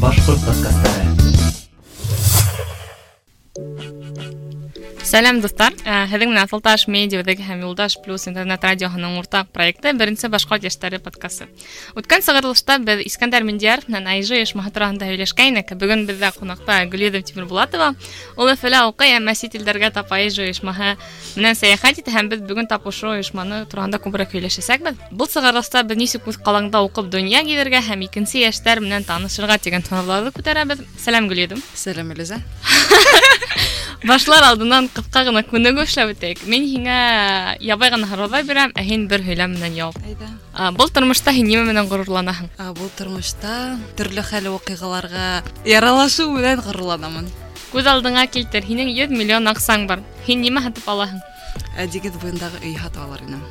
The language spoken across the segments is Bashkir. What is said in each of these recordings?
Башкорт подкасты Сәлам дуҫтар, Ә, һеҙҙең менән Алташ медиа үҙәге һәм Юлдаш плюс интернет радиоһының уртаҡ проекты беренсе башҡорт йәштәре подкасты. Үткән сығырылышта беҙ Искәндәр Миндияров менән АИЖ ойошмаһы тураһында һөйләшкәйнек. Бөгөн беҙҙә ҡунаҡта Гөлйөҙөм Тимербулатова. Ул Өфөлә уҡый, әммә сит илдәргә тап АИЖ ойошмаһы менән сәйәхәт итә һәм беҙ бөгөн тап ошо ойошманы тураһында күберәк һөйләшәсәкбеҙ. Был сығырылышта беҙ нисек үҙ ҡалаңда уҡып донъя гиҙергә һәм икенсе йәштәр менән танышырға тигән һорауҙарҙы күтәрәбеҙ. Сәлам Гөлйөҙөм. Сәлам, Элиза. Башлар алдынан ҡыҫҡа ғына күнегеү эшләп үтәйек. Мин һиңә ябай ғына һорауҙар бирәм, ә һин бер һөйләм менән яуап. Әйҙә. А, Был тормошта һин нимә менән ғорурланаһың? А, Был тормошта төрлө хәл ваҡиғаларға яралашыу менән ғорурланамын. Күҙ алдыңа килтер, һинең 100 миллион аҡсаң бар. Һин нимә һатып алаһың? Ә, Диңгеҙ буйындағы өй һатып алыр инем.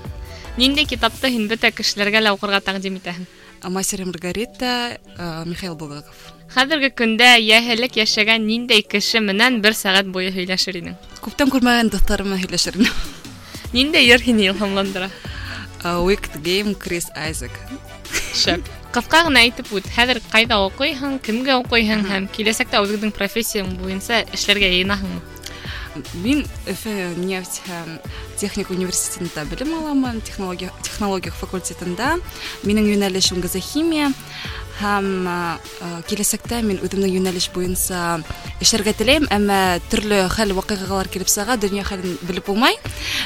Ниндәй китапты һин бөтә кешеләргә лә уҡырға тәҡдим итәһең? А, Мастер и Маргарита, а, Михаил Булгаков. Хәҙерге көндә йәһеллек йәшәгән ниндәй кеше менән бер сәғәт буйы һөйләшер инең? Күптән күрмәгән дуҫтарыма һөйләшер инем. Ниндәй йыр һине илһамландыра? А, Wicked Game, Крис Айзек. Шәп. Ҡыҫҡа ғына әйтеп үт, хәҙер ҡайҙа уҡыйһың, кемгә уҡыйһың һәм киләсәктә үҙеңдең профессияң буйынса эшләргә йыйынаһыңмы? Мин Өфө нефть һәм техник университетында белем аламын, технология, технология факультетында. Минең йүнәлешем газохимия һәм а, а, киләсәктә мин үҙемнең йүнәлеш буйынса эшләргә теләйем, әммә төрлө хәл ваҡиғалар килеп сыға, донъя хәлен белеп булмай.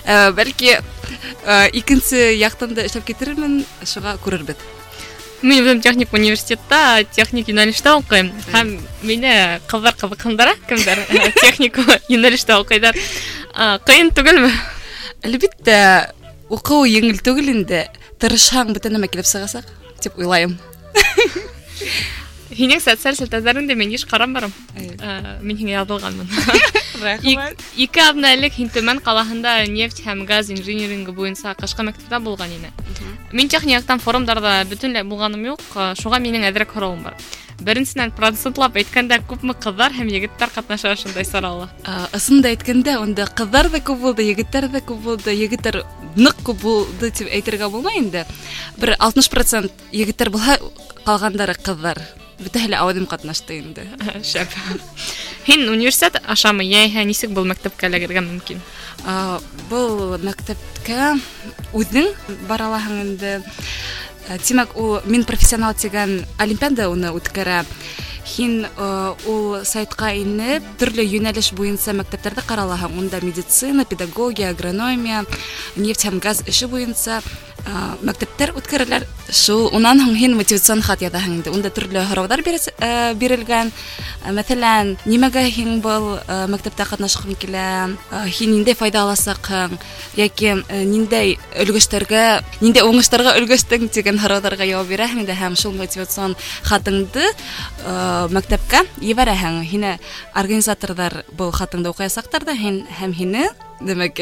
Ә, Бәлки а, икенсе яҡтан да эшләп китермен, шуға күрербеҙ. Мин үҙем техник университетта, техник йүнәлештә уҡыйым. Һәм мине ҡыҙҙар ҡыҙыҡһындыра, кемдәр э, техник йүнәлештә уҡыйҙар. А, Ҡыйын түгелме? Әлбиттә, уҡыу еңел түгел инде. Тырышһаң, бөтә нәмә килеп сығасаҡ, тип уйлайым. Һинең социаль селтәҙәреңдә мин йыш ҡарап барам. Әйе. Ә, Мин һиңә яҙылғанмын. Ик- Ике аҙна элек һин Төмән ҡалаһында нефть һәм газ инжиниринги буйынса ҡышҡы мәктәптә булған ине. Мин технияктан форумдарҙа бөтөнләй булғаным юҡ, ә, шуға минең әҙерәк һорауым бар. Беренсенән процентлап әйткәндә күпме ҡыҙҙар һәм егеттәр ҡатнаша ошондай сарала? А, Ысында әйткәндә, унда ҡыҙҙар ҙа күп булды, егеттәр ҙә күп булды, егеттәр ныҡ күп булды тип әйтергә булмай инде. Бер 60% егеттәр булһа, ҡалғандары ҡыҙҙар. Бөтәһе лә ауыҙым ҡатнашты инде. Шәп. Һин университет ашамы йәйһә нисек был мәктәпкә эләгергә мөмкин? А, Был мәктәпкә үҙең бара алаһың инде. Ә, Тимәк, ул мин профессионал тигән олимпиада уны үткәрә. Һин э, ул сайтҡа инеп, төрлө йүнәлеш буйынса мәктәптәрҙе ҡаралаһың. Унда медицина, педагогия, агрономия, нефть һәм газ эше буйынса э, мәктәптәр үткәрәләр. Шул унан һуң һин мотивацион хат яҙаһың инде. Унда төрлө һорауҙар бирәс- э, бирелгән. Э, Мәҫәлән, нимәгә һин был э, мәктәптә ҡатнашҡың килә? Э, Һин ниндәй файда аласаҡһың? Яки э, ниндәй өлгәштәргә, ниндәй уңыштарға өлгәштең тигән һорауҙарға яуап бирәһең инде һәм шул мотивацион хатыңды э, мәктәпкә ебәрәһең. Һине организаторҙар был хатыңды уҡыясаҡтар да һин һәм һине Демәк,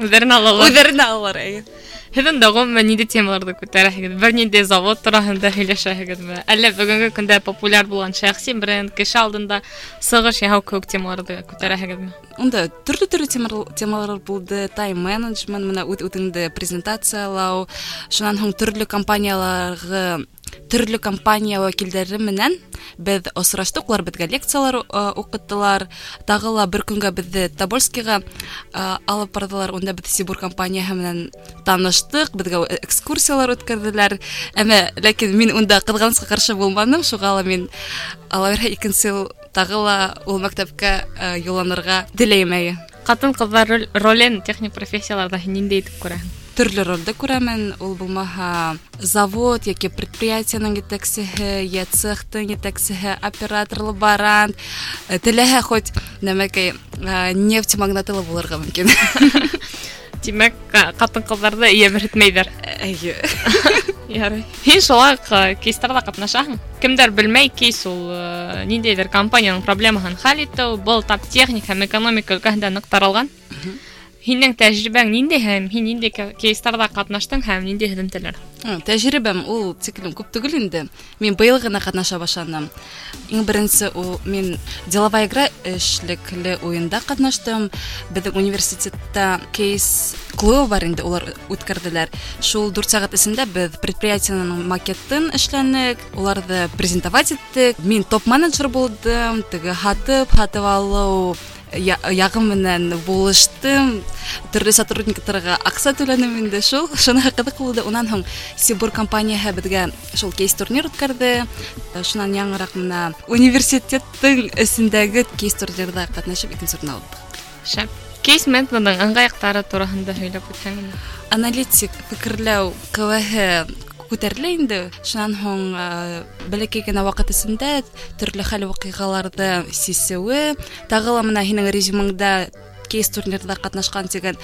Үҙҙәрен алалар. үҙҙәренә алалар. әйе. Һеҙҙең дә ғөмүмән ниндәй темаларҙы күтәрәһегеҙ? Бер ниндәй завод тураһында һөйләшәһегеҙме? Әллә бүгенге көндә популяр булған шәхси бренд, кеше алдында сығыш яһау кеүек темаларҙы күтәрәһегеҙме? Унда төрлө төрлө темалар, темалар булды. Тайм менеджмент, менә үҙ үҙеңде презентациялау, шунан һуң төрлө компанияларғы төрлө компания вәкилдәре менән беҙ осраштык, улар беҙгә лекциялар э, уҡыттылар. Тағы ла бер көнгә беҙҙе Тобольскиға э, алып барҙылар. Унда беҙ Сибур компанияһы менән таныштык, беҙгә экскурсиялар үткәрҙеләр. Әммә ләкин мин унда ҡыҙғанысҡа ҡаршы булманым, шуға ла мин ала бирһә икенсе йыл тағы ла ул мәктәпкә э, юлланырға теләйем әйе. Ҡатын-ҡыҙҙар роль- ролен техник профессияларҙа һин ниндәй итеп күрәһең? Төрлө ролде күрәмен, ул булмаһа завод яки предприятиеның етәксеһе, йә цехтың етәксеһе, оператор, лаборант, э, теләһә хоть нәмәкәй э, нефть магнаты ла булырға мөмкин. Тимәк, ка- ҡатын-ҡыҙҙарҙы йәберһетмәйҙәр. Әйе. Ярай. Һин шулай ҡ- кейстарҙа ҡатнашаһың. Кемдәр белмәй, кейс ул э, ниндәйҙер компанияның проблемаһын хәл итеү, был тап техник һәм экономика өлкәһендә ныҡ таралған. һинең тәжрибәң ниндәй һәм һин ниндәй кейстарда катнаштың һәм ниндәй һөҙөмтәләр тәжрибәм ул тиклем күп түгел инде мин быйыл гына катнаша башланым иң беренсе ул мин деловая игра эшлекле уенда катнаштым беҙҙең университетта кейс клубы бар инде улар үткәрҙеләр шул дүрт сәғәт эсендә беҙ предприятиенең макетін эшләнек уларҙы презентовать иттек мин топ менеджер булдым теге һатып һатып алыу яғы менән булыштым төрлө сотрудниктарға аҡса түләнем инде шул шуныһы ҡыҙыҡ булды унан һуң сибур компанияһы беҙгә шул кейс турнир үткәрҙе шунан яңыраҡ мына университеттың эсендәге кейс турнирҙа ҡатнашып икенсе урын алдыҡ шәп кейс менеджментның ыңғаяҡтары тураһында һөйләп үтһәң аналитик фекерләү ҡеүәһе күтәрелә инде шунан һуң бәләкәй генә ваҡыт эсендә төрлө хәл ваҡиғаларҙы сисеүе тағы ла мына һинең резюмеңдә кейс турнирҙа ҡатнашҡан тигән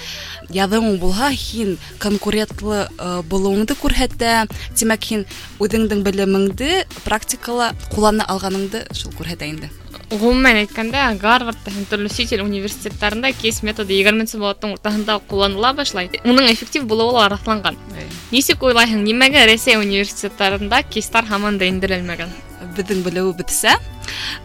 яҙыуың булһа һин конкурентлы булыуыңды күрһәтә тимәк һин үҙеңдең белемеңде практикала ҡуллана алғаныңды шул күрһәтә инде ғөмүмән әйткәндә гарвардта һәм төрлө сит ил университеттарында кейс методы егерменсе быуаттың уртаһында ҡулланыла башлай уның эффектив булыуы ла раҫланған нисек уйлайһың нимәгә рәсәй университеттарында кейстар һаман да индерелмәгән беҙҙең белеүебеҙсә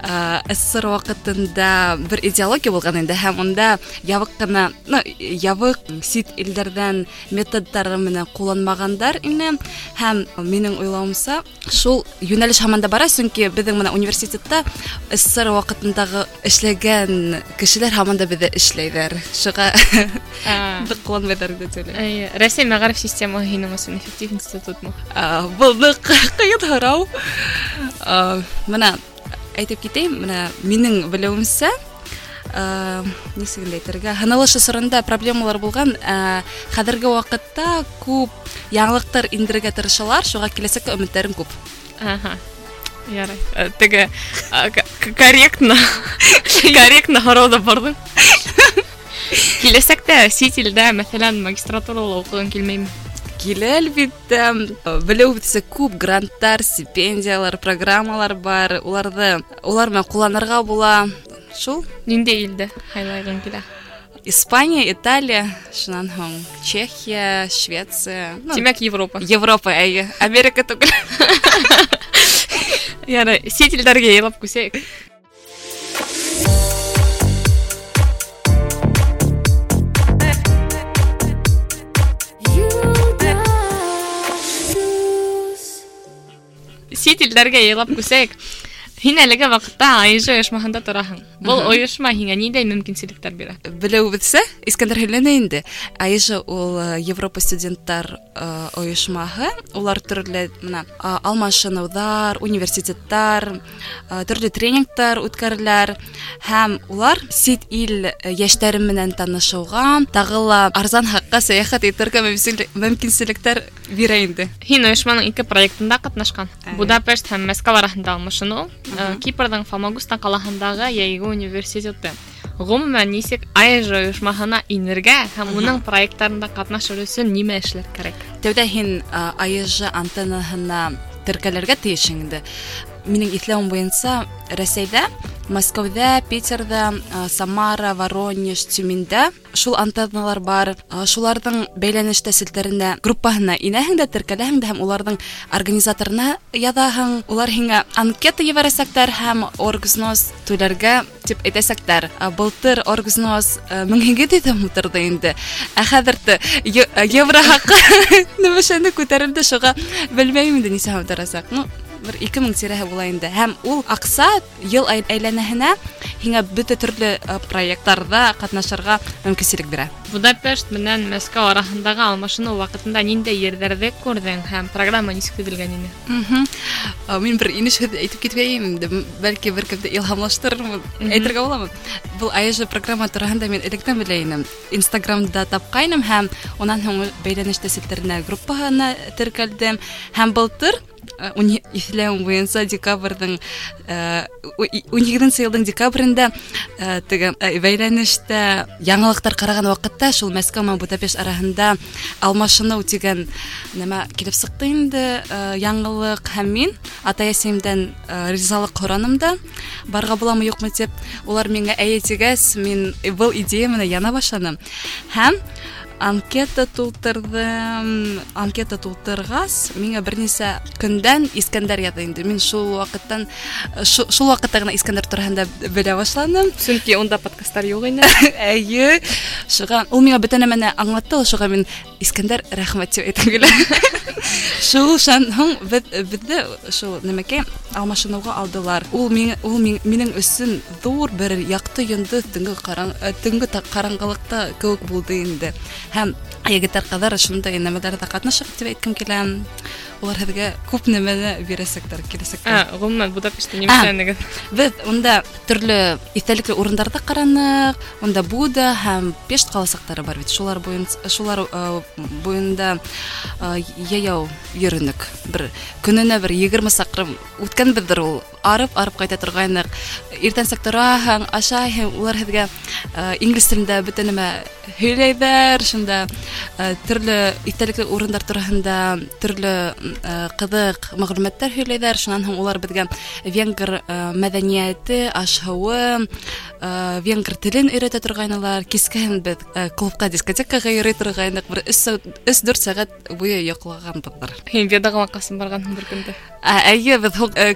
СССР ваҡытында бер идеология булған инде һәм унда ябыҡ ҡына ну ябыҡ сит илдәрҙән методтары менән ҡулланмағандар ине һәм минең уйлауымса шул йүнәлеш һаман да бара сөнки беҙҙең менә университетта СССР ваҡытындағы эшләгән кешеләр һаман да беҙҙә эшләйҙәр шуға беҙ ҡулланмайҙар дип уйлайм рәсәй мәғариф системаһы һинең өсөн эффектив институтмы был ҡыйын һорау бына әйтеп китәйем менә минең белеүемсә нисек инде әйтергә һынылыш осоронда проблемалар булган хәҙерге ваҡытта күп яңылыҡтар индерергә тырышалар шуға киләсәккә өмөттәрем күп ярай теге корректно корректно һорау да бардың киләсәктә сит илдә мәҫәлән магистратурала уҡығың килмәйме килә әлбиттә белеүебеҙсә күп гранттар стипендиялар программалар бар уларҙы улар менән ҡулланырға була шул ниндәй илде һайлайғың килә испания италия шунан һуң чехия швеция тимәк европа европа әйе америка түгел ярай сит илдәргә йыйылып күсәйек сит илдәргә яйлап күсәк Һин әлеге ваҡытта АИЖ ойошмаһында тораһың. Был ойошма һиңә ниндәй мөмкинселектәр бирә? Белеүебеҙсә, Искәндәр һөйләне инде. АИЖ ул Европа студенттар ойошмаһы. Улар төрлө менә алмашыныуҙар, университеттар, төрлө тренингтар үткәрәләр һәм улар сит ил йәштәре менән танышыуға, тағы ла арзан хаҡҡа сәйәхәт итергә мөмкинселектәр бирә инде. Һин ойошманың ике проектында ҡатнашҡан. Будапешт һәм Мәскәү араһында алмашыныу Кипрҙың Фомагуста ҡалаһындағы Йәйге университеты. Ғөмүмән нисек АЭЖ ойошмаһына инергә һәм уның проекттарында ҡатнашыр өсөн нимә эшләр кәрәк? Тәүҙә һин АЭЖ антеннаһына теркәлергә тейеш инде. Минең иҫләүем буйынса, Рәсәйҙә Мәскәүҙә, Питерҙа, Самара, Воронеж, Тюмендә шул антенналар бар. Шуларҙың бәйләнеш тәсилтәренә группаһына инәһең дә теркәләһең дә һәм уларҙың организаторына яҙаһың. Улар һиңә анкета ебәрәсәктәр һәм оргзнос түләргә тип әйтәсәктәр. Былтыр оргзнос мең һигеҙ йөҙ утырҙы инде. Ә хәҙер евро хаҡы нәмәшәне күтәрелде шуға белмәйем инде нисә торасаҡ. Ну, бер ике мең тирәһе була инде һәм ул аҡса йыл әйләнәһенә һиңә бөтә төрлө проекттарҙа ҡатнашырға мөмкинселек бирә будапешт менән мәскәү араһындағы алмашыныу ваҡытында ниндәй ерҙәрҙе күрҙең һәм программа нисек төҙөлгән ине мин бер инеш һүҙ әйтеп китмәйем инде бәлки бер кемде илһамлаштырырмын әйтергә буламы был АЭЖ программа тураһында мин электән белә инем инстаграмда тапҡайным һәм унан һуң бәйләнеш тәсилтәренә группаһына теркәлдем һәм былтыр э, уни- иҫләүем буйынса декабрҙың ун һигеҙенсе йылдың декабрендә э, теге э, бәйләнештә яңылыҡтар ҡараған ваҡытта шул Мәскәү менән Будапешт араһында алмашыныу тигән нәмә килеп сыҡты инде э, яңылыҡ һәм мин атай әсәйемдән э, ризалыҡ һораным да барырға буламы юҡмы тип улар миңә әйе тигәс мин был идея менән яна башланым һәм анкета тултырҙым анкета тултырғас миңә бер нисә көндән Искәндәр яҙҙы инде мин шул ваҡыттан шу- шул ваҡытта ғына Искәндәр тураһында белә башланым Сөнки унда подкасттар юҡ ине. әйе шуға ул миңа бөтә нәмәне аңлатты ул шуға мин Искәндәр рәхмәт тип әйткем килә шул шан һуң беҙ беҙҙе шул нәмәкәй алмашыныуға алдылар ул миңә ул мин- минең өсөн ҙур бер яҡты йондоҙ төнгө ҡараң э, төнгө та- ҡараңғылыҡта кеүек булды инде һәм егеттәр ҡыҙҙар шундай нәмәләрҙә ҡатнашып тип әйткем килә улар һеҙгә күп нәмәне бирәсәктәр киләсәктә Ә, ғөмүмән Будапештта нимәләрнегеҙ? Беҙ унда төрлө иҫтәлекле урындарҙа ҡараныҡ, унда Буда һәм Пешт ҡаласыҡтары бар бит. Шулар буйынса шулар э, буйында э, йәйәү йөрөнөк. Бер көнөнә бер 20 саҡрым үткәнбеҙҙер ул. Арып, арып ҡайта торғайныҡ. Иртәнсәк тораһың, ашайһың, улар һеҙгә э, инглиз телендә бөтә нәмә һөйләйҙәр, шунда э, төрлө иҫтәлекле урындар тураһында төрлө э, ҡыҙыҡ мәғлүмәттәр һөйләйҙәр. Шунан һуң улар беҙгә венгр э, мәҙәниәте, аш-һыуы, э, венгр телен өйрәтә торғайнылар. Кискәһен беҙ э, клубҡа, дискотекаға йөрөй торғайныҡ. Бер 3-4 сәғәт буйы йоҡлағанбыҙҙыр. Һин Ведаға ҡасан барғанһың бер көндә? Ә, Әйе, беҙ һуң э,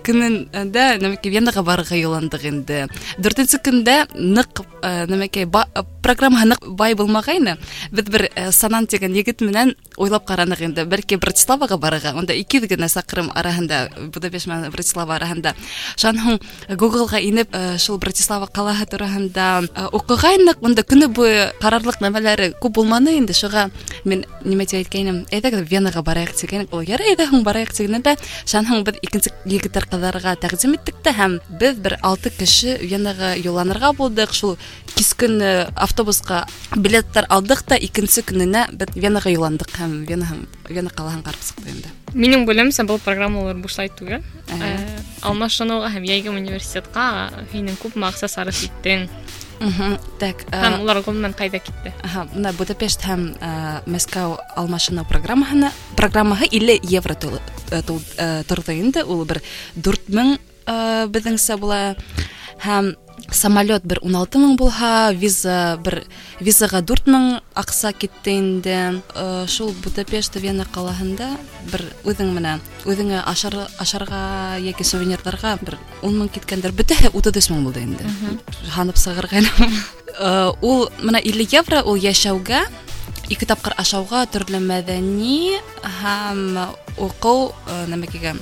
күндө намекей венаға барырга юландык инде. Дүртүнчү күндө нык э, намекей э, программа нык бай болмагайны биз бир э, санан деген егет менен ойлап каранык енді бәлки братиславага барырга. Онда эки гана сакырым арасында будапешт менен братислава арасында. Ошону гуглга инип шул братислава калаасы туурасында окугайнык онда күні бойы қарарлық немелери көп болманы енді ошого мен неме деп айткайным эйдеги венага барайык деген ул ярый эйдеги барайык дегенде ошону биз экинчи егиттер кыздарга тәҡдим иттек тә һәм беҙ бер алты кеше Венаға юлланырға булдыҡ. Шул кискен э, автобусҡа билеттар алдыҡ та икенсе көнөнә беҙ Венаға юлландыҡ һәм Вена һәм Вена ҡалаһын ҡарап сыҡты инде. Минең белемсә был программалар бушлай түгел. Әһә. Ә, Алмашыныуға һәм йәйге университетка һинең күпме аҡса сарыф иттең Мгм. Так, э, һәм улар ғөмүмән ҡайҙа китте? Аһа, мына Будапешт һәм э, Мәскәү алмашыныу программаһына программаһы 50 евро тул- э, тул- э, торҙо инде. Ул бер 4000 э, беҙҙеңсә була һәм самолет бер 16 мең булһа, виза бер визаға 4 мең аҡса китте инде. Э, Шул Будапешт Вена ҡалаһында бер үҙең менән үҙеңә ашар ашарға йәки сувенирҙарға бер 10 мең киткәндер. Бөтәһе 33 мең булды инде. Һанып сығырға Э, ул менә 50 евро ул йәшәүгә ике тапҡыр ашауға төрлө мәҙәни һәм уҡыу э, нәмәкәгә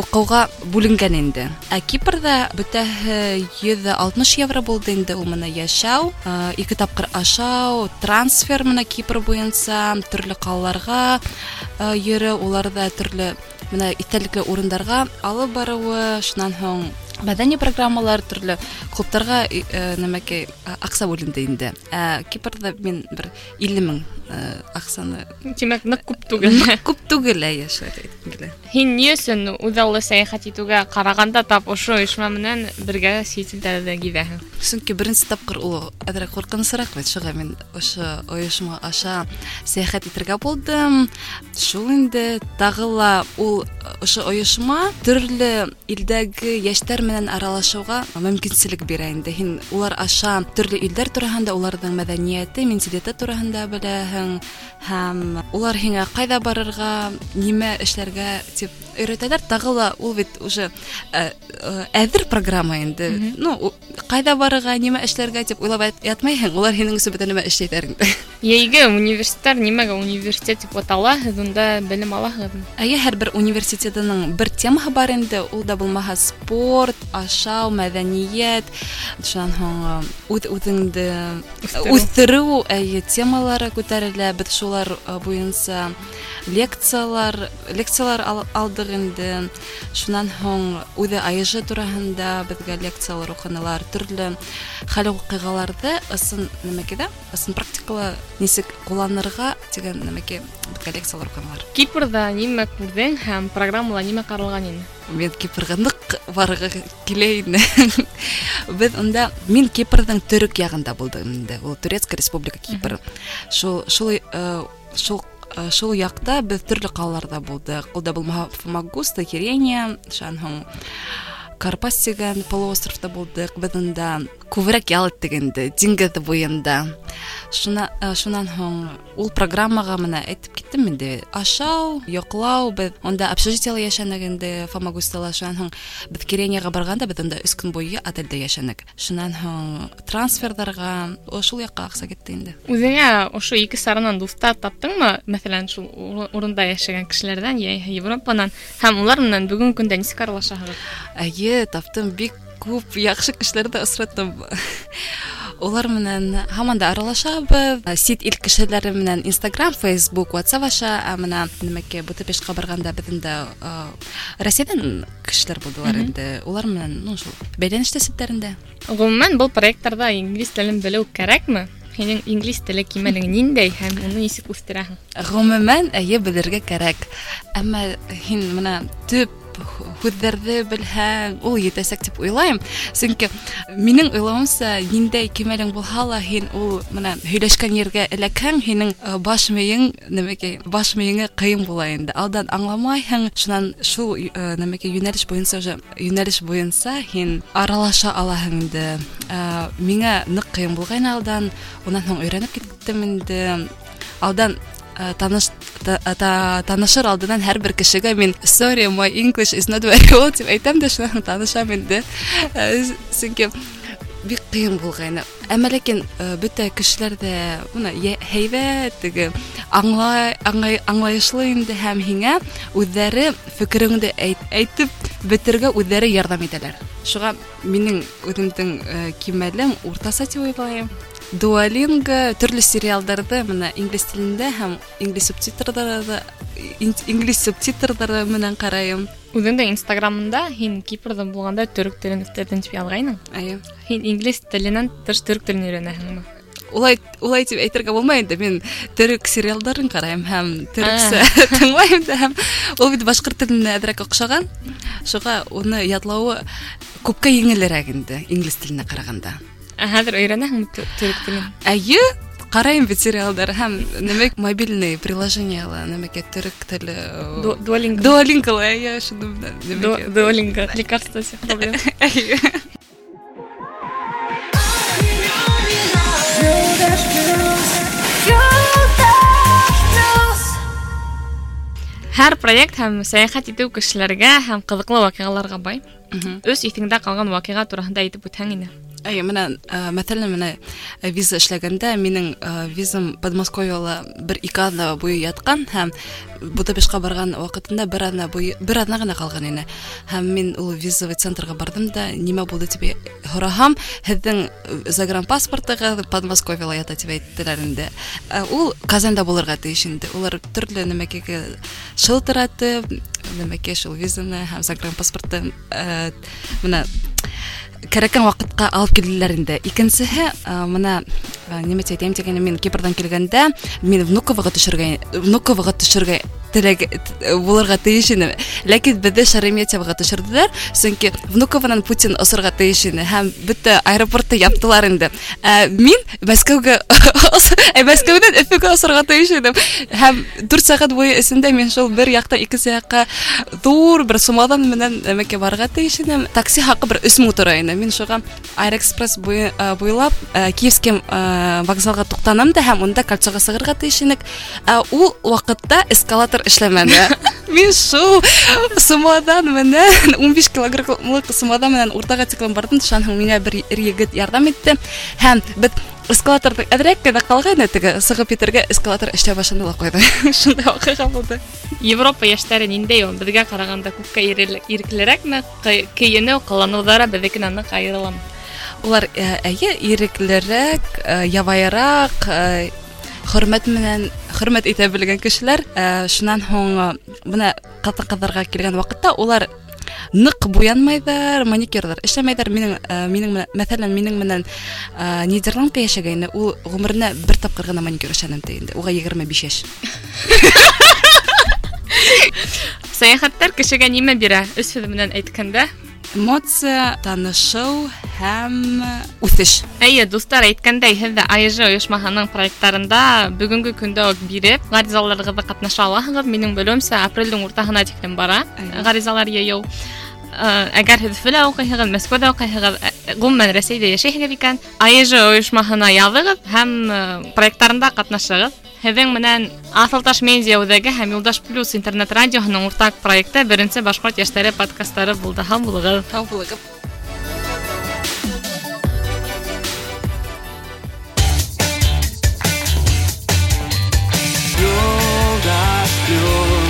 уҡыуға бүленгән инде. Ә Кипрҙа бөтәһе 160 евро булды инде ул менә йәшәү, э, ике тапҡыр ашау, трансфер менә Кипр буйынса төрлө ҡалаларға э, йөрө, уларҙа төрлө менә иҫтәлекле урындарға алып барыуы, шунан һуң мәҙәни программалар төрлө клубтарға э, нәмәкәй а- аҡса бүленде инде. Ә Кипрҙа мин бер 50 мең э, аҡсаны Тимәк, ныҡ күп түгел. күп түгел ә йәшәр әйткем килә. Һин ни өсөн үҙаллы сәйәхәт итүгә ҡарағанда тап ошо ойошма менән бергә ситилдәрҙә гиҙәһең? Сөнки беренсе тапҡыр ул әҙерәк ҡурҡынысыраҡ бит, шуға мин ошо ойошма аша сәйәхәт итергә булдым. Шул инде тағы ла ул ошо ойошма төрлө илдәге йәштәр менән аралашыуға мөмкинселек бирә инде. Һин улар аша төрлө илдәр тураһында, уларҙың мәҙәниәте, менталитеты тураһында беләһең һәм улар һиңә ҡайҙа барырға, нимә эшләргә тип өйрәтәләр. Тағы ла ул бит уже ә, ә, әҙер программа инде. Ну, у- ҡайҙа барырға, нимә эшләргә тип уйлап ят- ятмайһың. Улар һинең өсөн бөтә нәмә эшләйҙәр инде. Йәйге университеттар нимәгә университет тип атала? Һеҙ унда белем алаһығыҙмы? Әйе, һәр бер университетының бер темаһы бар инде. Ул да булмаһа спорт, сәнәғәт ашау мәҙәниәт шунан һуң үҙ үҙеңде Үҫтереү. үҫтереү әйе темалары күтәрелә беҙ шулар э, буйынса лекциялар лекциялар ал- алдык инде шунан һуң үҙе айыжы тураһында беҙгә лекциялар уҡынылар төрлө хәл ваҡиғаларҙы ысын нәмәкәдә ысын практикала нисек ҡулланырға тигән нәмәкә беҙгә лекциялар уҡынылар Кипрда нимә күрҙең һәм программала нимә ҡаралған ине? мен кипрдык барғы келейін біз онда мен кипрдың түрік жағында болдым енді ол турецкая республика кипр. Шол э, шол э, шол шул жақта біз түрлі қалаларда болдық ол да бұл фомагуста херения шанхун карпас деген полуостровта болдық. Біз онда күберәк ял иттек инде диңгеҙ буйында шуна э, шунан һуң ул программаға менә әйтеп киттем инде ашау йоҡлау беҙ унда общежитиела йәшәнек инде фомагустала шунан һуң беҙ киренияға барғанда беҙ унда өс көн буйы отелдә йәшәнек шунан һуң трансферҙарға о, шул яҡҡа аҡса китте инде Үҙеңә ошо ике саранан дуҫтар таптыңмы? Мәҫәлән, шул ур- урында йәшәгән кешеләрҙән, йә Европанан, һәм улар менән бүгенге көндә нисек аралашаһығыҙ? Әйе, таптым бик күп яҡшы кешеләрҙе осраттым. Улар менән һаман да аралашабыҙ. Сит ил кешеләре менән Instagram, Facebook, WhatsApp аша, ә менә нәмәкә Будапештка барганда беҙендә Россиядан кешеләр булдылар инде. Улар менән, ну, шул бәйләнеш тәсептәрендә. Ғөмүмән, был проекттарҙа инглиз телен белеү кәрәкме? Һинең инглиз теле кимәлең ниндәй һәм уны нисек үҫтерәһең? Ғөмүмән, әйе, белергә кәрәк. Әммә һин менә төп һүҙҙәрҙе белһәң, ул етәсәк дип уйлайым. Сөнки минең уйлауымса, ниндәй кимәлең булһа ла, һин ул менә һөйләшкән ергә эләкһәң, һинең э, баш мейең, нәмәкәй, баш мейеңә ҡыйын була инде. Алдан аңламайһың, шунан шул э, нәмәкәй йүнәлеш буйынса уже йүнәлеш буйынса һин аралаша алаһың инде. Э, Миңә ныҡ ҡыйын булғайны алдан, унан һуң өйрәнеп киттем инде. Алдан э, таныш та- та- танышыр алдынан һәр бер кешегә мин sorry my english is not very well дип әйтәм дә шунан танышам инде Э, сөнки бик ҡыйын булғайны әммә ләкин э, бөтә кешеләр дә уны йә- һәйбәт теге аңлай аңлай аңлайышлы инде һәм һиңә үҙҙәре фекереңде әйт, әйтеп бетергә үҙҙәре ярҙам итәләр шуға минең үҙемдең э, кимәлем уртаса дип уйлайым Duolingo төрлө сериалдарҙы менә инглиз телендә һәм инглиз субтитрҙары ин- инглиз субтитрҙары менән ҡарайым. Үҙең дә Инстаграмында һин Кипрда булганда төрөк телен үҫтерҙем тип яҙғайның. Әйе. Һин инглиз теленән тыш төрөк телен өйрәнәһеңме? Улай улай тип әйтергә булмай инде. Мин төрек сериалдарын ҡарайым һәм төрөксә тыңлайым да һәм ул бит башҡорт теленә әҙерәк оҡшаған. Шуға уны ятлауы күпкә еңелерәк инде инглиз теленә ҡарағанда. Ә хәҙер өйрәнәһеңме тө- төрөк телен? Әйе, ҡарайым бит сериалдар һәм нәмәк мобильный приложениела нәмәкә төрек теле Ду- Duolingo. Дуолинго әйе шуны менән Ду- нәмәкә Duolingo. Лекарство всех проблем. Әйе. Һәр проект һәм сәяхәт итеү кешеләргә һәм ҡыҙыҡлы ваҡиғаларға бай. Мгм. Өс иҫеңдә ҡалған ваҡиға тураһында әйтеп үтһәң ине. Әйе, менә ә, мәҫәлән менә ә, виза эшләгәндә минең ә, визам Подмосковьяла бер ике аҙна буйы ятҡан һәм Будапештҡа барған ваҡытында бер аҙна буйы бер аҙна ғына ҡалған ине. Һәм мин ул визовый центрға бардым да нимә булды тип һораһам, һеҙҙең э, загранпаспортығыҙ Подмосковьяла ята тип әйттеләр инде. Ә, Ул Казанда булырға тейеш инде. Улар төрлө нәмәкәгә шылтыратып, нәмәкә шул визаны һәм загранпаспортты ә, менә кәрәккән ваҡытҡа алып килделәр инде. Икенсеһе, ә, мына ә, нимә әйтәйем дигәндә, мин Кипрдан килгәндә, мин Внуковага төшөргә, Внуковага төшөргә теләге т- булырга тейеш инем. Ләкин беҙҙе Шереметьевага төшөрҙөләр, сөнки Внукованан Путин осорға тейеш ине һәм бөтә аэропортты яптылар инде. Ә, мин Мәскәүгә, ә, Мәскәүҙән Өфөгә осорға тейеш инем. Һәм 4 сәғәт буйы эсендә мин шул бер яҡта икенсе яҡҡа ҙур бер сумаҙан менән нәмәкә барырға тейеш инем. Такси хаҡы бер 3 мең тора ине. Мин шуға Аэроэкспресс буй- ә, буйлап ә, Киевский ә, вокзалға туҡтаным да һәм унда кольцоға сығырға тейеш инек. Ә, Ул ваҡытта эскалатор эшләмәне. Мин шул сумаҙан менән 15 килограммлык сумаҙан менән уртаға тиклем бардым. Шунан һуң миңә бер ир егет ярҙам итте һәм беҙ эскалатордың әҙерәк кенә ҡалғайны теге сығып китергә эскалатор эшләй башланы ла ҡуйҙы шундай ваҡиға булды Европа йәштәре ниндәй ул? Беҙгә ҡарағанда күпкә иреклерәкме? Кейенеү, ҡыланыуҙары беҙҙекенән ныҡ айырыламы? улар ә, әйе иреклерәк ә, ябайыраҡ ә, хөрмәт менән хөрмәт итә белгән кешеләр ә, шунан һуң ә, бына ҡатын ҡыҙҙарға килгән ваҡытта улар ныҡ буянмайҙар маникюрҙар эшләмәйҙәр минең ә, минең менән мәҫәлән минең менән ә, нидерландка йәшәгәйне ул ғүмеренә бер тапҡыр ғына маникюр эшләнем ти инде уға егерме биш йәш Сәйәхәттәр кешегә нимә бирә? Өс һүҙ менән әйткәндә, эмоция танышыу һәм үҫеш Әйе, дуҫтар әйткәндәй, һеҙ ҙә АЭЖ ойошмаһының проекттарында бүгөнгө көндә үк биреп, ғаризаларығыҙҙы ҡатнаша алаһығыҙ. Минең белеүемсә, апрелдең уртаһына тиклем бара Әйе. ғаризалар йыйыу. Ә, Әгәр һеҙ Өфөлә уҡыйһығыҙ, Мәскәүҙә уҡыйһығыҙ, ә, ғөмүмән Рәсәйҙә йәшәйһегеҙ икән, АЭЖ ойошмаһына яҙығыҙ һәм ә, проекттарында ҡатнашығыҙ. Һеҙҙең менән Аҫылташ медиа үҙәге һәм Юлдаш Плюс интернет радиоһының уртаҡ проекты беренсе башҡорт йәштәре подкастары булды. Һау булығыҙ. Һау булығыҙ. Юлдаш Плюс